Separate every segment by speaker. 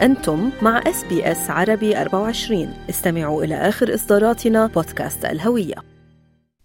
Speaker 1: أنتم مع SBS عربي 24 استمعوا إلى آخر إصداراتنا بودكاست الهوية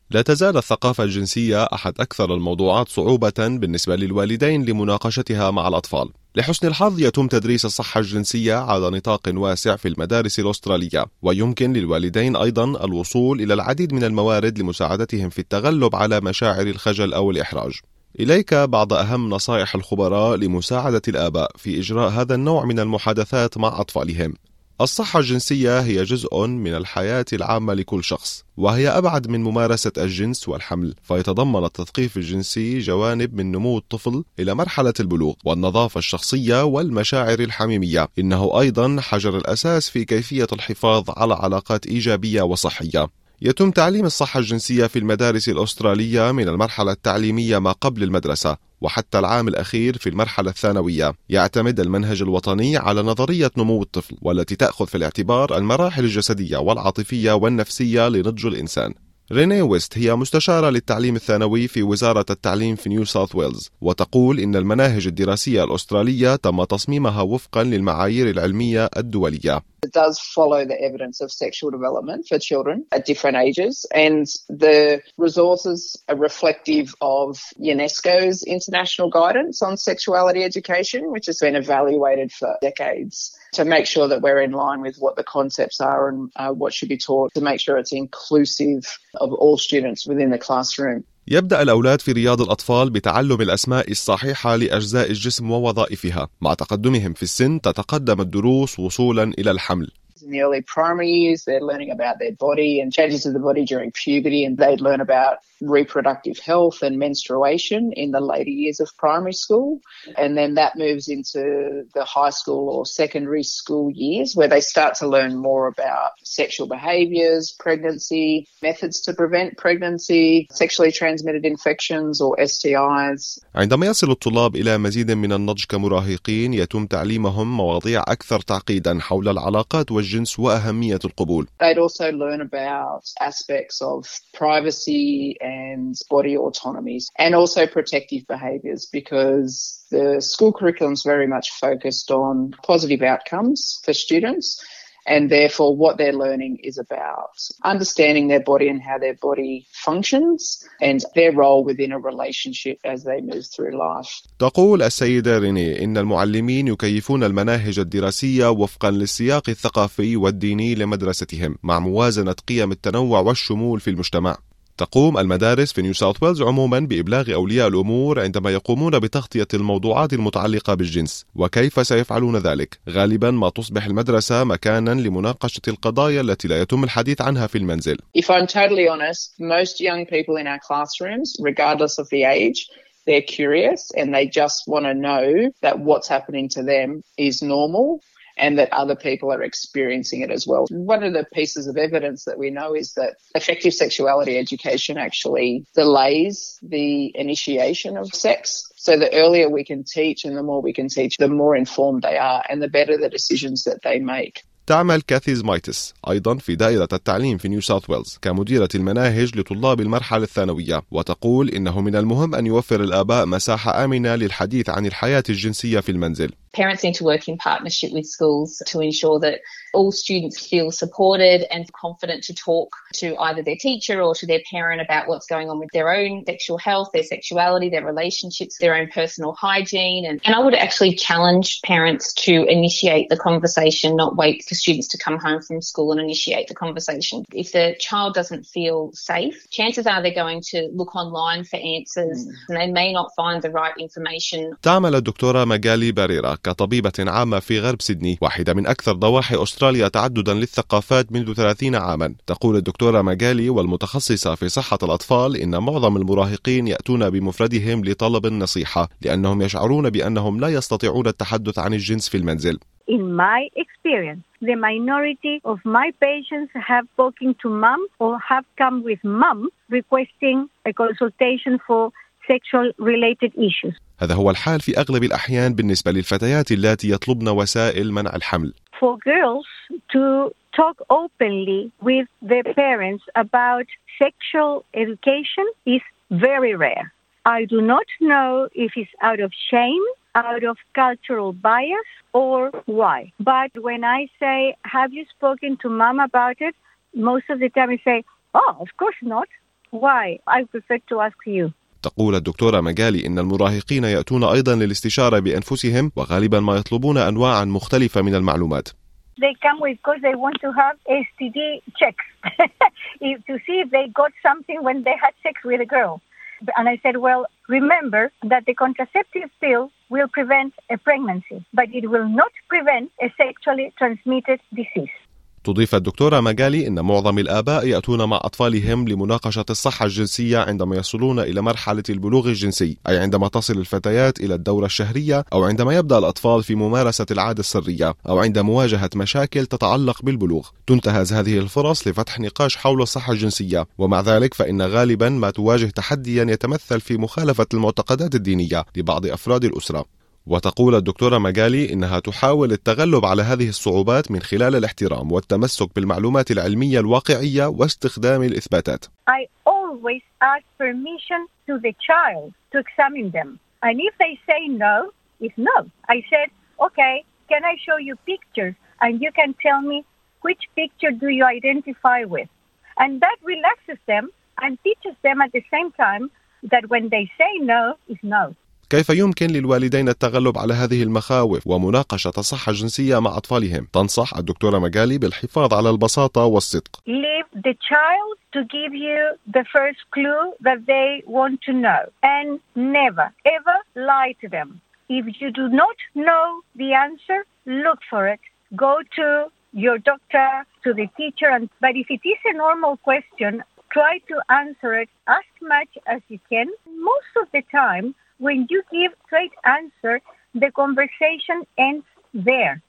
Speaker 2: لا تزال الثقافة الجنسية أحد أكثر الموضوعات صعوبة بالنسبة للوالدين لمناقشتها مع الأطفال. لحسن الحظ يتم تدريس الصحة الجنسية على نطاق واسع في المدارس الأسترالية، ويمكن للوالدين أيضا الوصول إلى العديد من الموارد لمساعدتهم في التغلب على مشاعر الخجل أو الإحراج. إليك بعض أهم نصائح الخبراء لمساعدة الآباء في إجراء هذا النوع من المحادثات مع أطفالهم. الصحة الجنسية هي جزء من الحياة العامة لكل شخص، وهي أبعد من ممارسة الجنس والحمل، فيتضمن التثقيف الجنسي جوانب من نمو الطفل إلى مرحلة البلوغ، والنظافة الشخصية والمشاعر الحميمية، إنه أيضا حجر الأساس في كيفية الحفاظ على علاقات إيجابية وصحية. يتم تعليم الصحة الجنسية في المدارس الأسترالية من المرحلة التعليمية ما قبل المدرسة وحتى العام الأخير في المرحلة الثانوية. يعتمد المنهج الوطني على نظرية نمو الطفل والتي تأخذ في الاعتبار المراحل الجسدية والعاطفية والنفسية لنضج الإنسان. ريني ويست هي مستشارة للتعليم الثانوي في وزارة التعليم في نيو ساوث ويلز وتقول إن المناهج الدراسية الأسترالية تم تصميمها وفقا للمعايير العلمية الدولية.
Speaker 3: It does follow the evidence of sexual development for children at different ages, and the resources are reflective of UNESCO's international guidance on sexuality education, which has been evaluated for decades to make sure that we're in line with what the concepts are and uh, what should be taught, to make sure it's inclusive of all students within the classroom.
Speaker 2: يبدأ الأولاد في رياض الأطفال بتعلم الأسماء الصحيحة لأجزاء الجسم ووظائفها. مع تقدمهم في السن تتقدم الدروس وصولا إلى الحمل.
Speaker 3: in the early primary years, they're learning about their body and changes of the body during puberty, and they'd learn about reproductive health and menstruation in the later years of primary school. And then that moves into the high school or secondary school years where they start to learn more about sexual behaviors, pregnancy, methods to prevent pregnancy, sexually transmitted infections or STIs.
Speaker 2: عندما يصل الطلاب إلى مزيد من النضج كمراهقين يتم تعليمهم مواضيع أكثر تعقيدا حول العلاقات والجنس وأهمية القبول.
Speaker 3: They'd also learn about aspects of privacy and and body autonomies and also protective behaviours because the school curriculum is very much focused on positive outcomes for students. And therefore, what they're learning is about understanding their body and how their body functions and their role within a relationship as they move through life.
Speaker 2: تقول السيدة ريني إن المعلمين يكيفون المناهج الدراسية وفقا للسياق الثقافي والديني لمدرستهم مع موازنة قيم التنوع والشمول في المجتمع. تقوم المدارس في نيو ساوث ويلز عموما بإبلاغ أولياء الأمور عندما يقومون بتغطية الموضوعات المتعلقة بالجنس وكيف سيفعلون ذلك؟ غالبا ما تصبح المدرسة مكانا لمناقشة القضايا التي لا يتم الحديث عنها في المنزل.
Speaker 3: If I'm totally honest, most young people in our classrooms, regardless of the age, they're curious and they just want to know that what's happening to them is normal. And that other people are experiencing it as well. One of the pieces of evidence that we know is that effective sexuality education actually delays the initiation of sex. So the earlier we can teach and the more we can teach, the more informed they are and the better the decisions that they make.
Speaker 2: تعمل كاثي مايتس أيضا في دائرة التعليم في نيو ساوث ويلز كمديرة المناهج لطلاب المرحلة الثانوية وتقول إنه من المهم أن يوفر الآباء مساحة آمنة للحديث عن الحياة الجنسية في المنزل
Speaker 4: Parents need to work in partnership with schools to ensure that all students feel supported and confident to talk to either their teacher or to their parent about what's going on with their own sexual health, their sexuality, their relationships, their own personal hygiene. And, and I would actually challenge parents to initiate the conversation, not wait for students to come home from school and initiate the conversation. If the child doesn't feel safe, chances are they're going to look online for answers mm. and they may not find the right information.
Speaker 2: تعمل الدكتورة ماجالي باريرا كطبيبة عامة في غرب سيدني واحدة من أكثر ضواحي أستراليا تعددا للثقافات منذ 30 عاما. تقول الدكتورة ماجالي والمتخصصة في صحة الأطفال إن معظم المراهقين يأتون بمفردهم لطلب النصيحة لأنهم يشعرون بأنهم لا يستطيعون التحدث عن الجنس في المنزل.
Speaker 5: In my experience, the minority of my patients have spoken to mom or have come with mom requesting a consultation for sexual related issues.
Speaker 2: هذا هو الحال في أغلب الأحيان بالنسبة للفتيات اللاتي يطلبن وسائل منع الحمل
Speaker 5: For girls to talk openly with their parents about sexual education is very rare. I do not know if it's out of shame out of cultural bias or why. But when I say, Have you spoken to mom about it? Most of the time I say, Oh, of course not. Why? I prefer to ask you.
Speaker 2: تقول الدكتورة مجالي إن المراهقين يأتون أيضا للاستشارة بأنفسهم وغالبا ما يطلبون أنواعا مختلفة من المعلومات
Speaker 5: They come with because they want to have STD checks to see if they got something when they had sex with a girl. And I said, well, remember that the contraceptive pill will prevent a pregnancy, but it will not prevent a sexually transmitted disease.
Speaker 2: تضيف الدكتورة مجالي أن معظم الآباء يأتون مع أطفالهم لمناقشة الصحة الجنسية عندما يصلون إلى مرحلة البلوغ الجنسي أي عندما تصل الفتيات إلى الدورة الشهرية أو عندما يبدأ الأطفال في ممارسة العادة السرية أو عند مواجهة مشاكل تتعلق بالبلوغ. تنتهز هذه الفرص لفتح نقاش حول الصحة الجنسية ومع ذلك فإن غالبا ما تواجه تحديا يتمثل في مخالفة المعتقدات الدينية لبعض أفراد الأسرة. وتقول الدكتورة مجالي إنها تحاول التغلب على هذه الصعوبات من خلال الاحترام والتمسك بالمعلومات العلمية الواقعية واستخدام الإثباتات.
Speaker 5: I always ask permission to the child to examine them. And if they say no, it's no. I said, okay, can I show you pictures? And you can tell me which picture do you identify with? And that relaxes them and teaches them at the same time that when they say no, is no.
Speaker 2: كيف يمكن للوالدين التغلب على هذه المخاوف ومناقشة الصحة الجنسية مع أطفالهم؟ تنصح الدكتورة مجالي بالحفاظ على البساطة والصدق.
Speaker 5: Leave the child to give you the first clue that they want to know and never ever lie to them. If you do not know the answer, look for it. Go to your doctor, to the teacher, and but if it is a normal question, try to answer it as much as you can. Most of the time, when you give straight answer, the conversation ends there.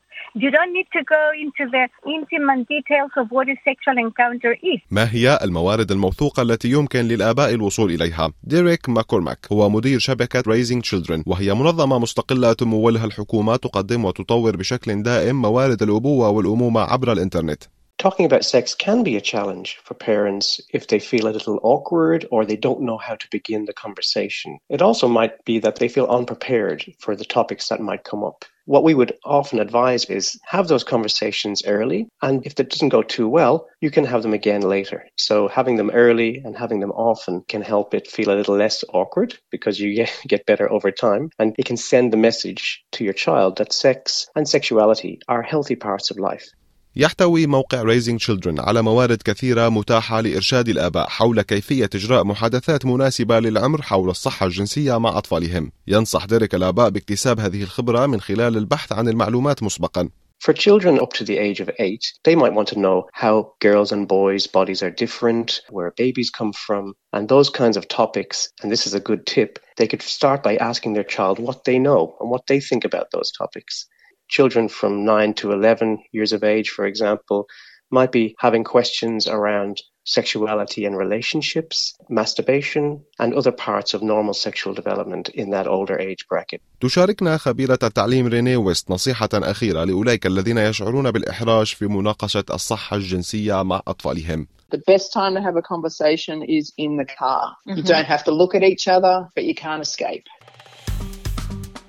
Speaker 5: You don't need to go into the intimate details of what a sexual encounter is.
Speaker 2: ما هي الموارد الموثوقة التي يمكن للآباء الوصول إليها؟ ديريك ماكورماك هو مدير شبكة Raising Children وهي منظمة مستقلة تمولها الحكومة تقدم وتطور بشكل دائم موارد الأبوة والأمومة عبر الإنترنت.
Speaker 6: Talking about sex can be a challenge for parents if they feel a little awkward or they don't know how to begin the conversation. It also might be that they feel unprepared for the topics that might come up. What we would often advise is have those conversations early, and if that doesn't go too well, you can have them again later. So having them early and having them often can help it feel a little less awkward because you get better over time, and it can send the message to your child that sex and sexuality are healthy parts of life.
Speaker 2: يحتوي موقع Raising Children على موارد كثيرة متاحة لإرشاد الآباء حول كيفية إجراء محادثات مناسبة للعمر حول الصحة الجنسية مع أطفالهم. ينصح ديريك الآباء باكتساب هذه الخبرة من خلال البحث عن المعلومات مسبقا.
Speaker 6: For children up to the age of eight, they might want to know how girls and boys' bodies are different, where babies come from, and those kinds of topics. And this is a good tip. They could start by asking their child what they know and what they think about those topics. children from 9 to 11 years of age, for example, might be having questions around sexuality and relationships, masturbation, and other parts of normal sexual development in that older age bracket.
Speaker 2: تشاركنا خبيرة التعليم ريني ويست نصيحة أخيرة لأولئك الذين يشعرون بالإحراج في مناقشة الصحة الجنسية مع أطفالهم.
Speaker 3: The best time to have a conversation is in the car. Mm-hmm. You don't have to look at each other, but you can't escape.